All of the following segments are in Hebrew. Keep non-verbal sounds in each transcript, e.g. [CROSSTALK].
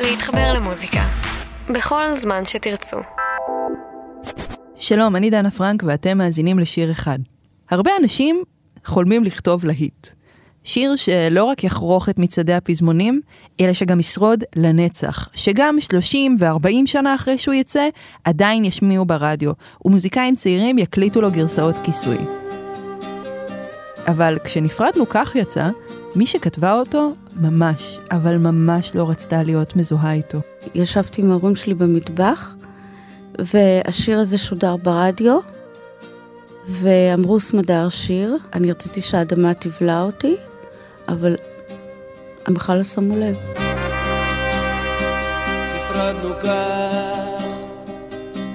להתחבר למוזיקה. בכל זמן שתרצו. שלום, אני דנה פרנק ואתם מאזינים לשיר אחד. הרבה אנשים חולמים לכתוב להיט. שיר שלא רק יחרוך את מצעדי הפזמונים, אלא שגם ישרוד לנצח. שגם 30 ו-40 שנה אחרי שהוא יצא, עדיין ישמיעו ברדיו, ומוזיקאים צעירים יקליטו לו גרסאות כיסוי. אבל כשנפרדנו כך יצא, מי שכתבה אותו ממש, אבל ממש לא רצתה להיות מזוהה איתו. ישבתי עם ההורים שלי במטבח, והשיר הזה שודר ברדיו, ואמרו סמדר שיר, אני רציתי שהאדמה תבלע אותי, אבל הם בכלל לא שמו לב. נפרדנו כך,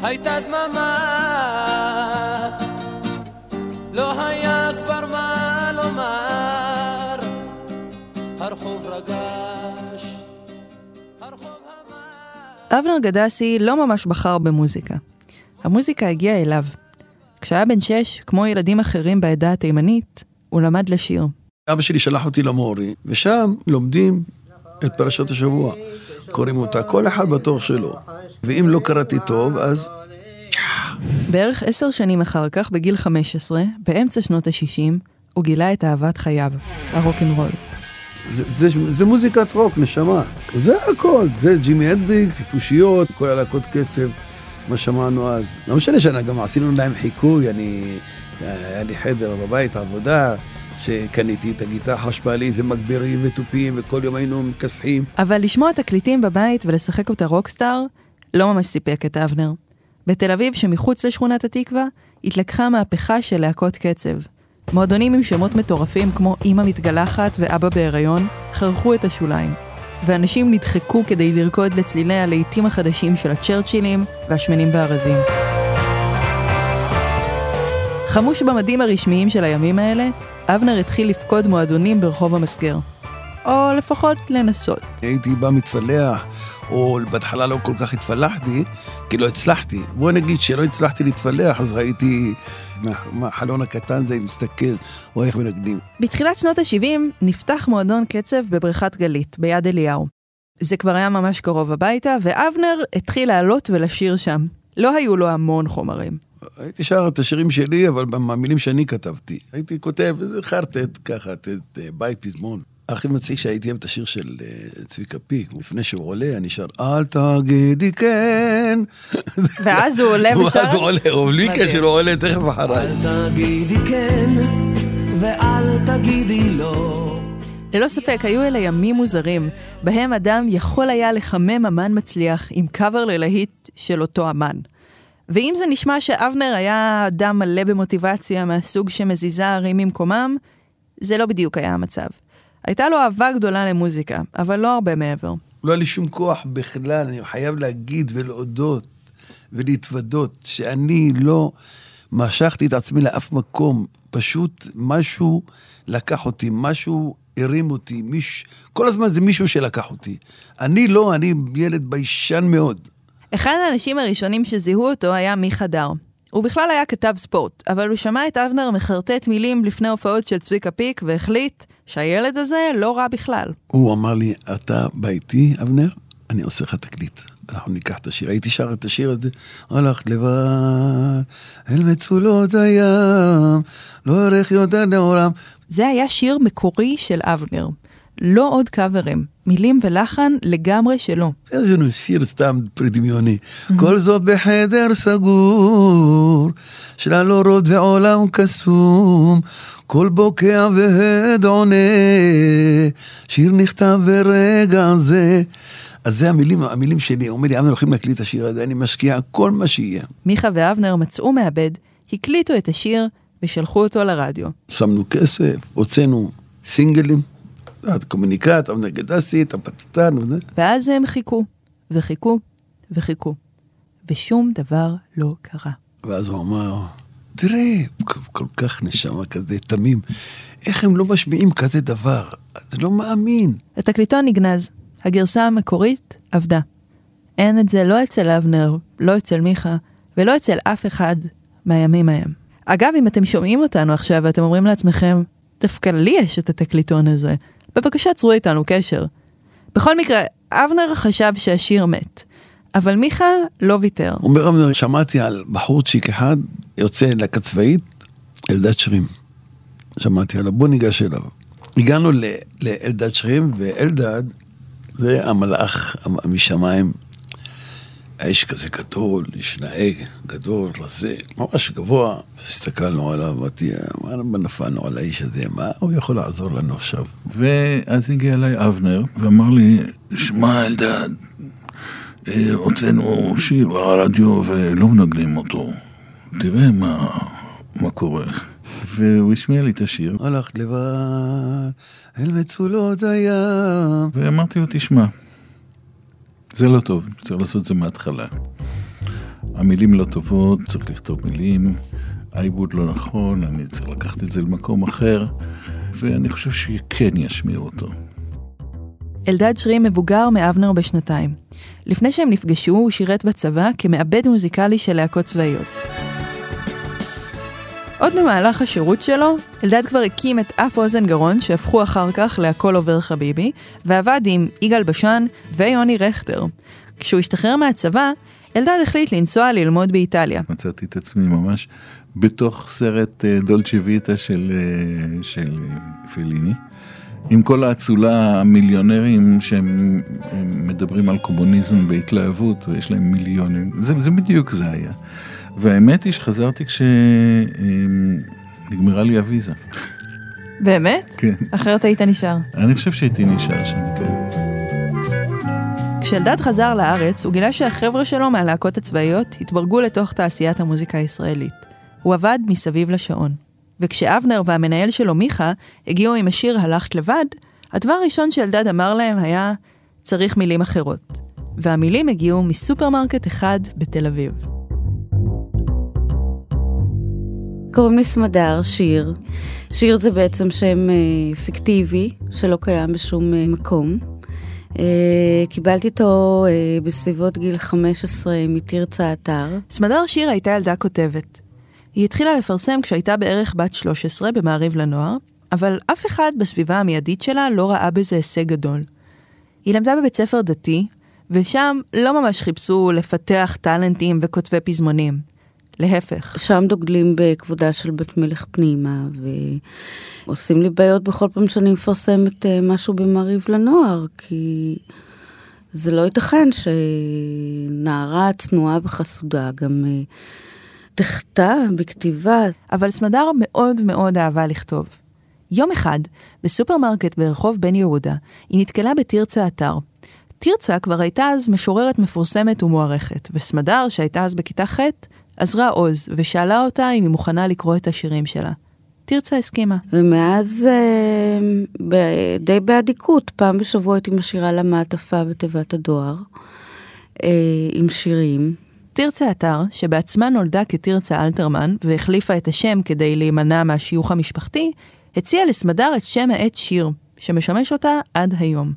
הייתה דממה, לא היה אבנר גדסי לא ממש בחר במוזיקה. המוזיקה הגיעה אליו. כשהיה בן שש, כמו ילדים אחרים בעדה התימנית, הוא למד לשיר. אבא שלי שלח אותי למורי, ושם לומדים את פרשת השבוע. קוראים אותה, כל אחד בתור שלו. ואם לא קראתי טוב, אז בערך עשר שנים אחר כך, בגיל 15, באמצע שנות ה-60, הוא גילה את אהבת חייו, הרוקנרול. זה, זה, זה מוזיקת רוק, נשמה. זה הכל, זה ג'ימי הנדריקס, טיפושיות, כל הלהקות קצב, מה שמענו אז. לא משנה שגם עשינו להם חיקוי, אני... היה לי חדר בבית, עבודה, שקניתי את הגיטרה החשמלית, ומגבירים ותופים, וכל יום היינו מכסחים. אבל לשמוע תקליטים בבית ולשחק אותה רוקסטאר, לא ממש סיפק את אבנר. בתל אביב, שמחוץ לשכונת התקווה, התלקחה מהפכה של להקות קצב. מועדונים עם שמות מטורפים כמו אמא מתגלחת ואבא בהיריון, חרכו את השוליים. ואנשים נדחקו כדי לרקוד לצלילי הלהיטים החדשים של הצ'רצ'ילים והשמנים והרזים. חמוש במדים הרשמיים של הימים האלה, אבנר התחיל לפקוד מועדונים ברחוב המסגר. או לפחות לנסות. הייתי בא מתפלח, או בהתחלה לא כל כך התפלחתי, כי לא הצלחתי. בוא נגיד שלא הצלחתי להתפלח, אז ראיתי מה- מהחלון הקטן הזה, מסתכל, רואה איך מנגנים. בתחילת שנות ה-70 נפתח מועדון קצב בבריכת גלית, ביד אליהו. זה כבר היה ממש קרוב הביתה, ואבנר התחיל לעלות ולשיר שם. לא היו לו המון חומרים. הייתי שר את השירים שלי, אבל במילים שאני כתבתי. הייתי כותב איזה חרטט, ככה, את את, אה, בית פזמון. הכי מצחיק שהייתי את השיר של אה, צביקה פיק, לפני שהוא עולה, אני שר, אל תגידי כן. [LAUGHS] ואז הוא עולה ושר? ואז הוא עולה, או בלי. קשר, הוא עולה תכף אחריי. אל תגידי כן, ואל תגידי לא. ללא ספק, היו אלה ימים מוזרים, בהם אדם יכול היה לחמם אמן מצליח עם קאבר ללהיט של אותו אמן. ואם זה נשמע שאבנר היה אדם מלא במוטיבציה מהסוג שמזיזה ערים ממקומם, זה לא בדיוק היה המצב. הייתה לו אהבה גדולה למוזיקה, אבל לא הרבה מעבר. לא היה לי שום כוח בכלל, אני חייב להגיד ולהודות ולהתוודות שאני לא משכתי את עצמי לאף מקום. פשוט משהו לקח אותי, משהו הרים אותי, מיש... כל הזמן זה מישהו שלקח אותי. אני לא, אני ילד ביישן מאוד. אחד האנשים הראשונים שזיהו אותו היה מיכה דר. הוא בכלל היה כתב ספורט, אבל הוא שמע את אבנר מחרטט מילים לפני הופעות של צביקה פיק והחליט שהילד הזה לא רע בכלל. הוא אמר לי, אתה בא איתי, אבנר? אני עושה לך תקליט. אנחנו ניקח את השיר. הייתי שר את השיר הזה, הלכת לבד, אל מצולות הים, לא ערך יותר לעולם. זה היה שיר מקורי של אבנר. לא עוד קאברים, מילים ולחן לגמרי שלו. זה לנו שיר סתם דמיוני. כל זאת בחדר סגור, שלל אורות ועולם קסום, כל בוקע והד עונה, שיר נכתב ברגע זה. אז זה המילים, המילים שלי, אומר לי, אבנר, הולכים להקליט את השיר הזה, אני משקיע כל מה שיהיה. מיכה ואבנר מצאו מעבד, הקליטו את השיר ושלחו אותו לרדיו. שמנו כסף, הוצאנו סינגלים, את קומוניקט, אבנר גדסי, את הפטטן וזה. ואז הם חיכו, וחיכו, וחיכו. ושום דבר לא קרה. ואז הוא אמר, תראה, כל, כל כך נשמה כזה, תמים, איך הם לא משמיעים כזה דבר? אני לא מאמין. התקליטון נגנז, הגרסה המקורית עבדה. אין את זה לא אצל אבנר, לא אצל מיכה, ולא אצל אף אחד מהימים ההם. אגב, אם אתם שומעים אותנו עכשיו ואתם אומרים לעצמכם, דווקא לי יש את התקליטון הזה, בבקשה צרו איתנו קשר. בכל מקרה, אבנר חשב שהשיר מת, אבל מיכה לא ויתר. אומר אבנר, שמעתי על בחורצ'יק אחד יוצא לקצבאית, אלדד שרים. שמעתי עליו, בוא ניגש אליו. הגענו לאלדד שרים, ואלדד זה המלאך משמיים. האיש כזה גדול, איש נאה גדול, רזה, ממש גבוה. הסתכלנו עליו, אמרתי, מה נפלנו על האיש הזה, מה הוא יכול לעזור לנו עכשיו? ואז הגיע אליי אבנר, ואמר לי, שמע אלדד, אה, הוצאנו שיר לרדיו ולא מנגנים אותו. תראה מה, מה קורה. והוא השמיע לי את השיר. הלכת לבד אל מצולות הים. ואמרתי לו, תשמע, זה לא טוב, צריך לעשות את זה מההתחלה. המילים לא טובות, צריך לכתוב מילים, העיבוד לא נכון, אני צריך לקחת את זה למקום אחר, ואני חושב שכן ישמיעו אותו. אלדד שרי מבוגר מאבנר בשנתיים. לפני שהם נפגשו, הוא שירת בצבא כמעבד מוזיקלי של להקות צבאיות. עוד במהלך השירות שלו, אלדד כבר הקים את אף אוזן גרון, שהפכו אחר כך להכל עובר חביבי, ועבד עם יגאל בשן ויוני רכטר. כשהוא השתחרר מהצבא, אלדד החליט לנסוע ללמוד באיטליה. מצאתי את עצמי ממש בתוך סרט אה, דולצ'ה ויטה של, אה, של אה, פליני. עם כל האצולה המיליונרים שהם מדברים על קומוניזם בהתלהבות ויש להם מיליונים, זה, זה בדיוק זה היה. והאמת היא שחזרתי כשנגמרה לי הוויזה. באמת? כן. אחרת היית נשאר. אני חושב שהייתי נשאר שם, כן. כשאלדד חזר לארץ, הוא גילה שהחבר'ה שלו מהלהקות הצבאיות התברגו לתוך תעשיית המוזיקה הישראלית. הוא עבד מסביב לשעון. וכשאבנר והמנהל שלו, מיכה, הגיעו עם השיר "הלכת לבד", הדבר הראשון שאלדד אמר להם היה, צריך מילים אחרות. והמילים הגיעו מסופרמרקט אחד בתל אביב. קוראים לי סמדר שיר. שיר זה בעצם שם אה, פיקטיבי, שלא קיים בשום אה, מקום. אה, קיבלתי אותו אה, בסביבות גיל 15 מתרצה אתר. סמדר שיר הייתה ילדה כותבת. היא התחילה לפרסם כשהייתה בערך בת 13 במעריב לנוער, אבל אף אחד בסביבה המיידית שלה לא ראה בזה הישג גדול. היא למדה בבית ספר דתי, ושם לא ממש חיפשו לפתח טאלנטים וכותבי פזמונים. להפך. שם דוגלים בכבודה של בית מלך פנימה, ועושים לי בעיות בכל פעם שאני מפרסמת אה, משהו במעריב לנוער, כי זה לא ייתכן שנערה צנועה וחסודה גם אה, תחטא בכתיבה. אבל סמדר מאוד מאוד אהבה לכתוב. יום אחד, בסופרמרקט ברחוב בן יהודה, היא נתקלה בתרצה אתר. תרצה כבר הייתה אז משוררת מפורסמת ומוערכת, וסמדר, שהייתה אז בכיתה ח', עזרה עוז, ושאלה אותה אם היא מוכנה לקרוא את השירים שלה. תרצה הסכימה. ומאז אה, די באדיקות, פעם בשבוע הייתי משאירה לה מעטפה בתיבת הדואר, אה, עם שירים. תרצה אתר, שבעצמה נולדה כתרצה אלתרמן, והחליפה את השם כדי להימנע מהשיוך המשפחתי, הציעה לסמדר את שם העט שיר, שמשמש אותה עד היום.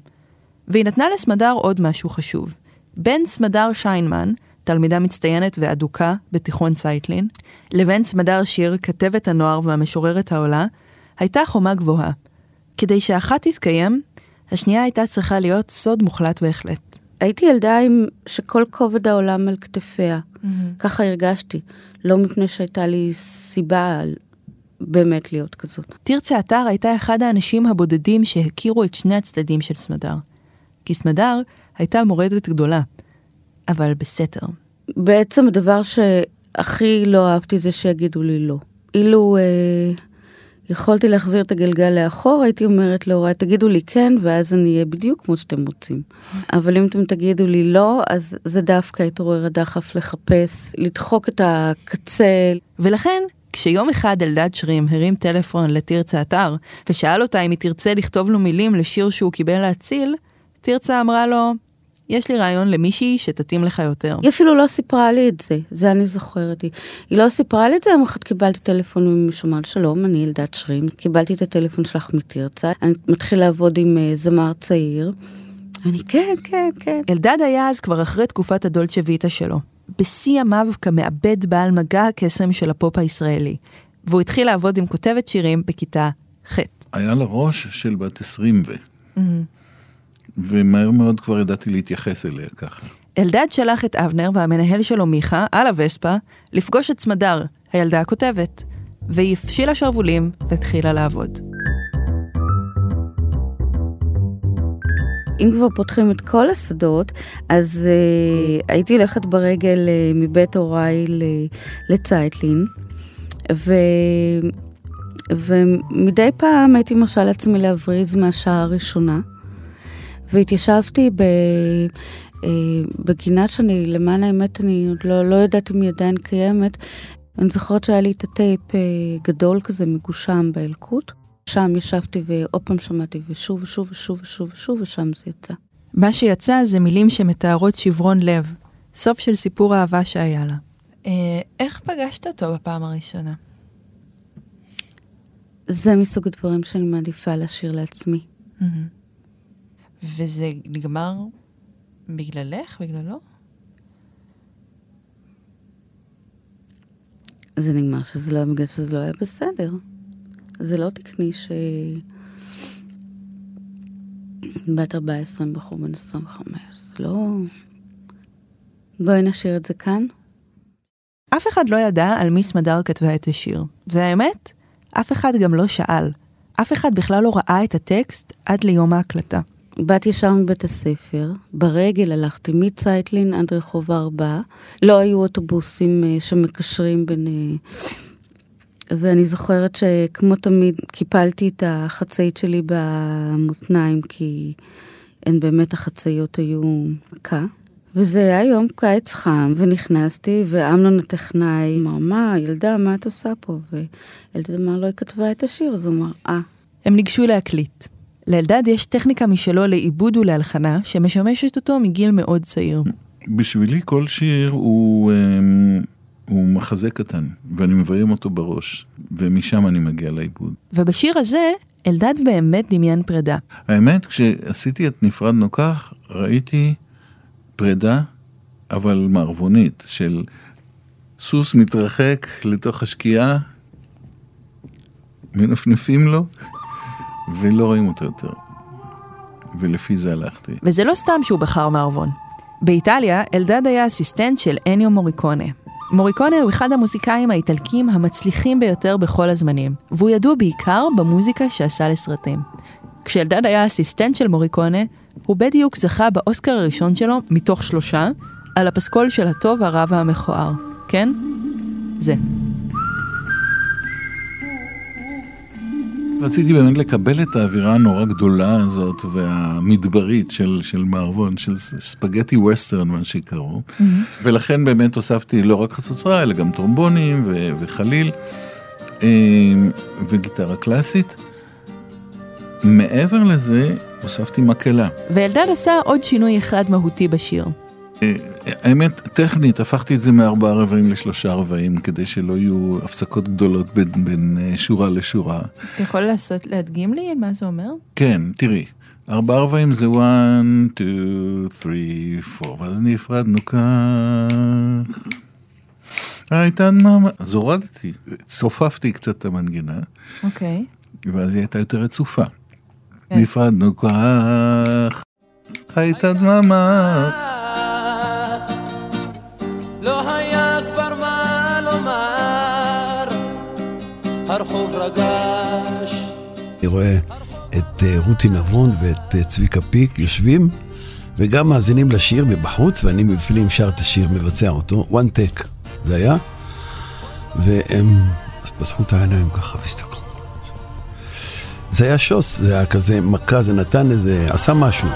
והיא נתנה לסמדר עוד משהו חשוב. בן סמדר שיינמן, תלמידה מצטיינת ואדוקה בתיכון צייטלין, לבין סמדר שיר, כתבת הנוער והמשוררת העולה, הייתה חומה גבוהה. כדי שאחת תתקיים, השנייה הייתה צריכה להיות סוד מוחלט בהחלט. הייתי ילדה עם שכל כובד העולם על כתפיה. Mm-hmm. ככה הרגשתי. לא מפני שהייתה לי סיבה באמת להיות כזאת. תרצה אתר הייתה אחד האנשים הבודדים שהכירו את שני הצדדים של סמדר. כי סמדר הייתה מורדת גדולה, אבל בסתר. בעצם הדבר שהכי לא אהבתי זה שיגידו לי לא. אילו אה, יכולתי להחזיר את הגלגל לאחור, הייתי אומרת להוריי, תגידו לי כן, ואז אני אהיה בדיוק כמו שאתם רוצים. אבל אם אתם תגידו לי לא, אז זה דווקא התעורר הדחף לחפש, לדחוק את הקצה. ולכן, כשיום אחד אלדד שרים הרים טלפון לתרצה אתר, ושאל אותה אם היא תרצה לכתוב לו מילים לשיר שהוא קיבל להציל, תרצה אמרה לו, יש לי רעיון למישהי שתתאים לך יותר. היא אפילו לא סיפרה לי את זה, זה אני זוכרת. היא, היא לא סיפרה לי את זה, יום אחד קיבלתי טלפון ממישהו, אמר שלום, אני אלדד שרים, קיבלתי את הטלפון שלך מתרצה, אני מתחיל לעבוד עם uh, זמר צעיר. אני, כן, כן, כן. אלדד היה אז כבר אחרי תקופת הדולצ'ה ויטה שלו. בשיא ימיו כמעבד בעל מגע הקסם של הפופ הישראלי. והוא התחיל לעבוד עם כותבת שירים בכיתה ח'. היה לה ראש של בת 20 ו... Mm-hmm. ומהר מאוד כבר ידעתי להתייחס אליה ככה. אלדד שלח את אבנר והמנהל שלו מיכה, על הווספה, לפגוש את סמדר, הילדה הכותבת, והיא הפשילה שרוולים והתחילה לעבוד. אם כבר פותחים את כל השדות, אז uh, הייתי הולכת ברגל uh, מבית הוריי לצייטלין, ו... ומדי פעם הייתי מרשה לעצמי להבריז מהשעה הראשונה, והתיישבתי ב... uh, בגינה שאני, למען האמת, אני עוד לא, לא יודעת אם היא עדיין קיימת. אני זוכרת שהיה לי את הטייפ uh, גדול כזה, מגושם באלקוט. שם ישבתי ועוד פעם שמעתי, ושוב ושוב ושוב ושוב ושוב, ושם זה יצא. מה שיצא זה מילים שמתארות שברון לב, סוף של סיפור אהבה שהיה לה. אה, איך פגשת אותו בפעם הראשונה? זה מסוג הדברים שאני מעדיפה לשיר לעצמי. וזה נגמר בגללך? בגללו? זה נגמר שזה לא, בגלל שזה לא היה בסדר. זה לא תקני ש... בת 14 בחור בן 25, זה לא... בואי נשאיר את זה כאן. אף אחד לא ידע על מי סמדר כתבה את השיר, והאמת, אף אחד גם לא שאל. אף אחד בכלל לא ראה את הטקסט עד ליום ההקלטה. באתי ישר מבית הספר, ברגל הלכתי מצייטלין עד רחוב הארבעה. לא היו אוטובוסים אה, שמקשרים בין אה, ואני זוכרת שכמו תמיד קיפלתי את החצאית שלי במותניים, כי הן באמת החצאיות היו מכה. וזה היה יום קיץ חם, ונכנסתי, ואמנון הטכנאי אמר, מה, ילדה, מה את עושה פה? וילדה אמר לו, היא כתבה את השיר, אז הוא אמר, אה. הם ניגשו להקליט. לאלדד יש טכניקה משלו לעיבוד ולהלחנה, שמשמשת אותו מגיל מאוד צעיר. בשבילי כל שיר הוא... אמ, הוא מחזה קטן, ואני מביים אותו בראש, ומשם אני מגיע לעיבוד. ובשיר הזה, אלדד באמת דמיין פרידה. האמת, כשעשיתי את נפרדנו כך, ראיתי פרידה, אבל מערבונית, של סוס מתרחק לתוך השקיעה, מנפנפים לו, ולא רואים אותו יותר. ולפי זה הלכתי. וזה לא סתם שהוא בחר מערבון. באיטליה, אלדד היה אסיסטנט של אניו מוריקונה, מוריקונה הוא אחד המוזיקאים האיטלקים המצליחים ביותר בכל הזמנים, והוא ידוע בעיקר במוזיקה שעשה לסרטים. כשאלדד היה אסיסטנט של מוריקונה, הוא בדיוק זכה באוסקר הראשון שלו, מתוך שלושה, על הפסקול של הטוב, הרע והמכוער. כן? זה. רציתי באמת לקבל את האווירה הנורא גדולה הזאת והמדברית של, של מערבון, של ספגטי ווסטרן, מה שקראו. Mm-hmm. ולכן באמת הוספתי לא רק חצוצרה, אלא גם טרומבונים ו- וחליל אמ, וגיטרה קלאסית. מעבר לזה, הוספתי מקהלה. ואלדד עשה עוד שינוי אחד מהותי בשיר. אה, האמת, טכנית, הפכתי את זה מארבעה רבעים לשלושה רבעים, כדי שלא יהיו הפסקות גדולות בין, בין אה, שורה לשורה. אתה יכול לעשות, להדגים לי מה זה אומר? כן, תראי. ארבעה רבעים זה 1, 2, 3, 4, ואז נפרדנו כך. הייתה דממה, אז הורדתי, צופפתי קצת את המנגינה. אוקיי. ואז היא הייתה יותר רצופה. כן. נפרדנו כך, הייתה דממה. הרחוב רגש. אני רואה את אה, רותי נבון ואת אה, צביקה פיק יושבים וגם מאזינים לשיר מבחוץ, ואני בפנים שר את השיר, מבצע אותו, one take זה היה, והם פתחו את העיניים ככה והסתכלו. זה היה שוס, זה היה כזה מכה, זה נתן איזה, עשה משהו.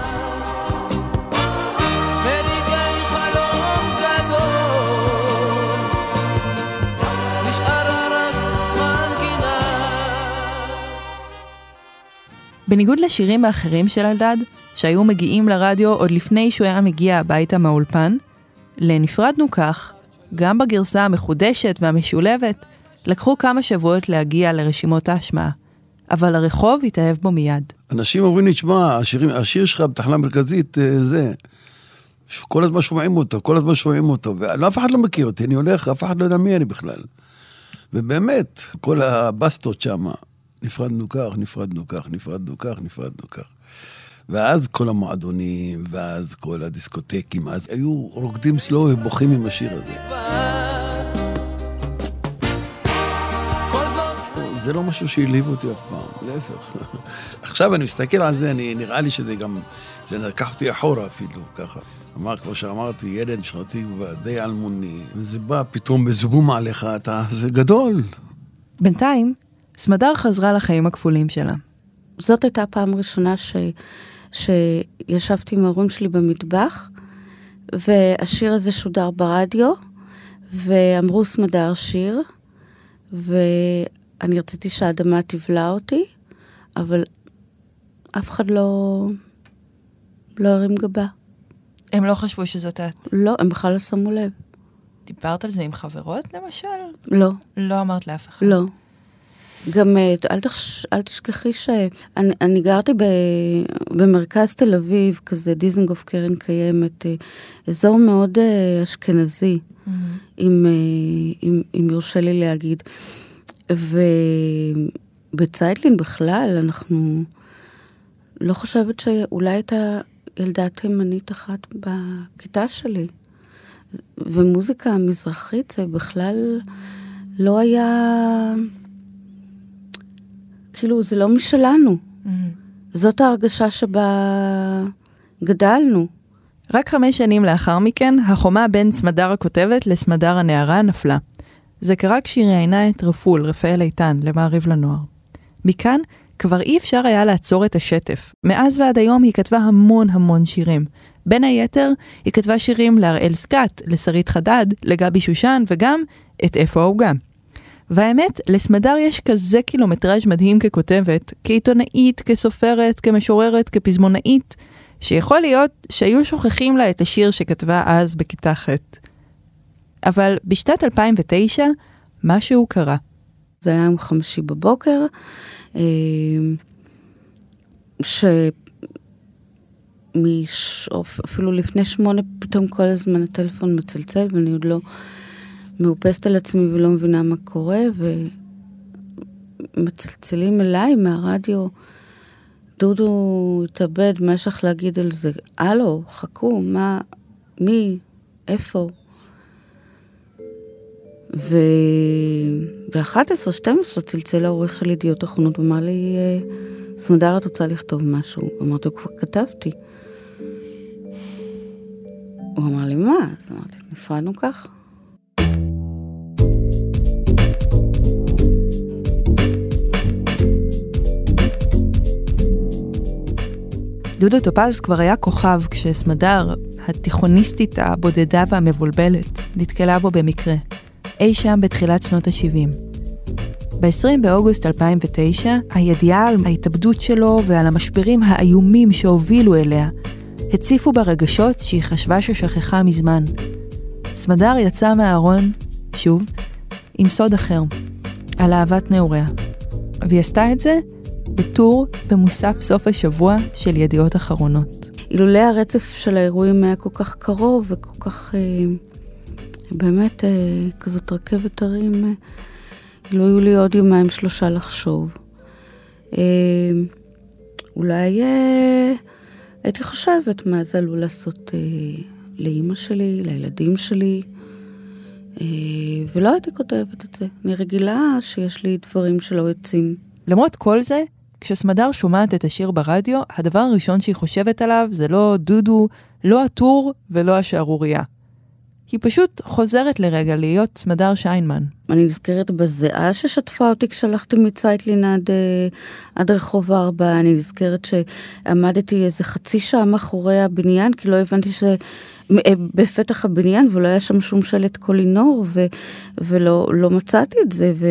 בניגוד לשירים האחרים של אלדד, שהיו מגיעים לרדיו עוד לפני שהוא היה מגיע הביתה מהאולפן, לנפרדנו כך, גם בגרסה המחודשת והמשולבת, לקחו כמה שבועות להגיע לרשימות ההשמעה. אבל הרחוב התאהב בו מיד. אנשים אומרים לי, תשמע, השיר, השיר שלך בתחנה מרכזית אה, זה. כל הזמן שומעים אותו, כל הזמן שומעים אותו, ואף אחד לא מכיר אותי, אני הולך, אף אחד לא יודע מי אני בכלל. ובאמת, כל הבסטות שם, נפרדנו כך, נפרדנו כך, נפרדנו כך, נפרדנו כך. ואז כל המועדונים, ואז כל הדיסקוטקים, אז היו רוקדים סלו ובוכים עם השיר הזה. זה לא משהו שהעליב אותי אף פעם, להפך. [LAUGHS] עכשיו אני מסתכל על זה, אני, נראה לי שזה גם, זה לקח אותי אחורה אפילו, ככה. אמר, כמו שאמרתי, ילד שכנתי די אלמוני, וזה בא פתאום בזבום עליך, אתה, זה גדול. בינתיים, סמדר חזרה לחיים הכפולים שלה. זאת הייתה הפעם הראשונה ש... שישבתי עם ההורים שלי במטבח, והשיר הזה שודר ברדיו, ואמרו סמדר שיר, ואני רציתי שהאדמה תבלע אותי, אבל אף אחד לא, לא הרים גבה. הם לא חשבו שזאת את. לא, הם בכלל לא שמו לב. דיברת על זה עם חברות למשל? לא. לא אמרת לאף אחד? לא. גם אה, אל, תש, אל תשכחי שאני אני גרתי ב, במרכז תל אביב, כזה דיזנגוף קרן קיימת, אה, אזור מאוד אה, אשכנזי, mm-hmm. אם, אם, אם יורשה לי להגיד. ובצייטלין בכלל, אנחנו לא חושבת שאולי הייתה ילדה תימנית אחת בכיתה שלי. ומוזיקה מזרחית זה בכלל לא היה... כאילו, זה לא משלנו. Mm-hmm. זאת ההרגשה שבה גדלנו. רק חמש שנים לאחר מכן, החומה בין סמדר הכותבת לסמדר הנערה נפלה. זה קרה כשהיא ראיינה את רפול, רפאל איתן, למעריב לנוער. מכאן כבר אי אפשר היה לעצור את השטף. מאז ועד היום היא כתבה המון המון שירים. בין היתר, היא כתבה שירים להראל סקאט, לשרית חדד, לגבי שושן, וגם את איפה העוגה. והאמת, לסמדר יש כזה קילומטראז' מדהים ככותבת, כעיתונאית, כסופרת, כמשוררת, כפזמונאית, שיכול להיות שהיו שוכחים לה את השיר שכתבה אז בכיתה ח'. אבל בשנת 2009, משהו קרה. זה היה יום חמישי בבוקר, אה, ש... מש... אפילו לפני שמונה, פתאום כל הזמן הטלפון מצלצל ואני עוד לא מאופסת על עצמי ולא מבינה מה קורה, ומצלצלים אליי מהרדיו, דודו התאבד, מה יש לך להגיד על זה? הלו, חכו, מה, מי, איפה? וב-11-12 צלצל העורך של ידיעות אחרונות ואמר לי, סמדר, את רוצה לכתוב משהו? אמרתי, כבר כתבתי. הוא אמר לי, מה? אז אמרתי, נפרדנו כך. דודו טופז כבר היה כוכב כשסמדר, התיכוניסטית הבודדה והמבולבלת, נתקלה בו במקרה, אי שם בתחילת שנות ה-70. ב-20 באוגוסט 2009, הידיעה על ההתאבדות שלו ועל המשברים האיומים שהובילו אליה, הציפו בה רגשות שהיא חשבה ששכחה מזמן. סמדר יצאה מהארון, שוב, עם סוד אחר, על אהבת נעוריה. והיא עשתה את זה בטור במוסף סוף השבוע של ידיעות אחרונות. אילולא הרצף של האירועים היה כל כך קרוב וכל כך, אה, באמת, אה, כזאת רכבת הרים, אה, לא היו לי עוד יומיים שלושה לחשוב. אה, אולי אה, הייתי חושבת מה זה עלול לעשות אה, לאימא שלי, לילדים שלי, ולא הייתי כותבת את זה. אני רגילה שיש לי דברים שלא יוצאים. למרות כל זה, כשסמדר שומעת את השיר ברדיו, הדבר הראשון שהיא חושבת עליו זה לא דודו, לא הטור ולא השערורייה. היא פשוט חוזרת לרגע להיות סמדר שיינמן. אני נזכרת בזיעה ששטפה אותי כשהלכתי מצייטלין עד, אה, עד רחוב ארבע, אני נזכרת שעמדתי איזה חצי שעה מאחורי הבניין, כי לא הבנתי שזה אה, בפתח הבניין, ולא היה שם שום שלט קולינור, ו, ולא לא מצאתי את זה, ו,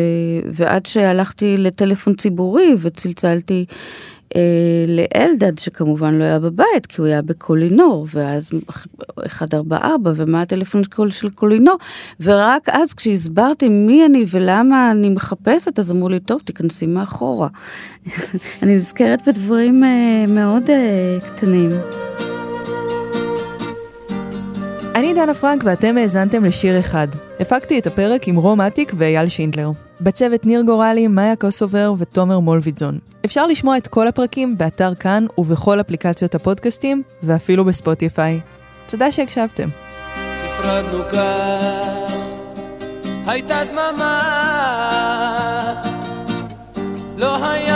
ועד שהלכתי לטלפון ציבורי וצלצלתי לאלדד, שכמובן לא היה בבית, כי הוא היה בקולינור, ואז 144, ומה הטלפון של קולינור, ורק אז כשהסברתי מי אני ולמה אני מחפשת, אז אמרו לי, טוב, תיכנסי מאחורה. [LAUGHS] אני נזכרת בדברים אה, מאוד אה, קטנים. אני דנה פרנק ואתם האזנתם לשיר אחד. הפקתי את הפרק עם רום אטיק ואייל שינדלר. בצוות ניר גורלי, מאיה קוסובר ותומר מולביטזון. אפשר לשמוע את כל הפרקים באתר כאן ובכל אפליקציות הפודקאסטים, ואפילו בספוטיפיי. תודה שהקשבתם. נפרדנו כך, הייתה דממה, לא היה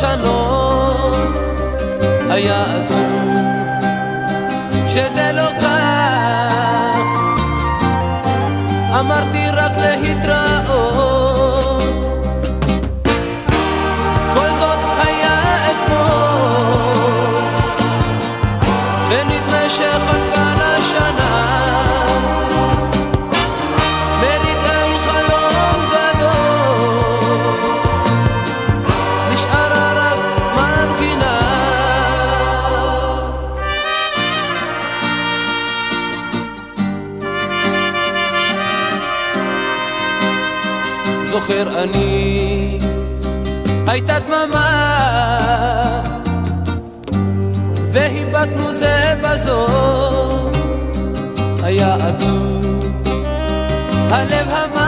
לשנות. היה עצוב שזה לא כך. אמרתי רק להתראות זוכר אני הייתה דממה והיבטנו זה בזו היה עצוב הלב המר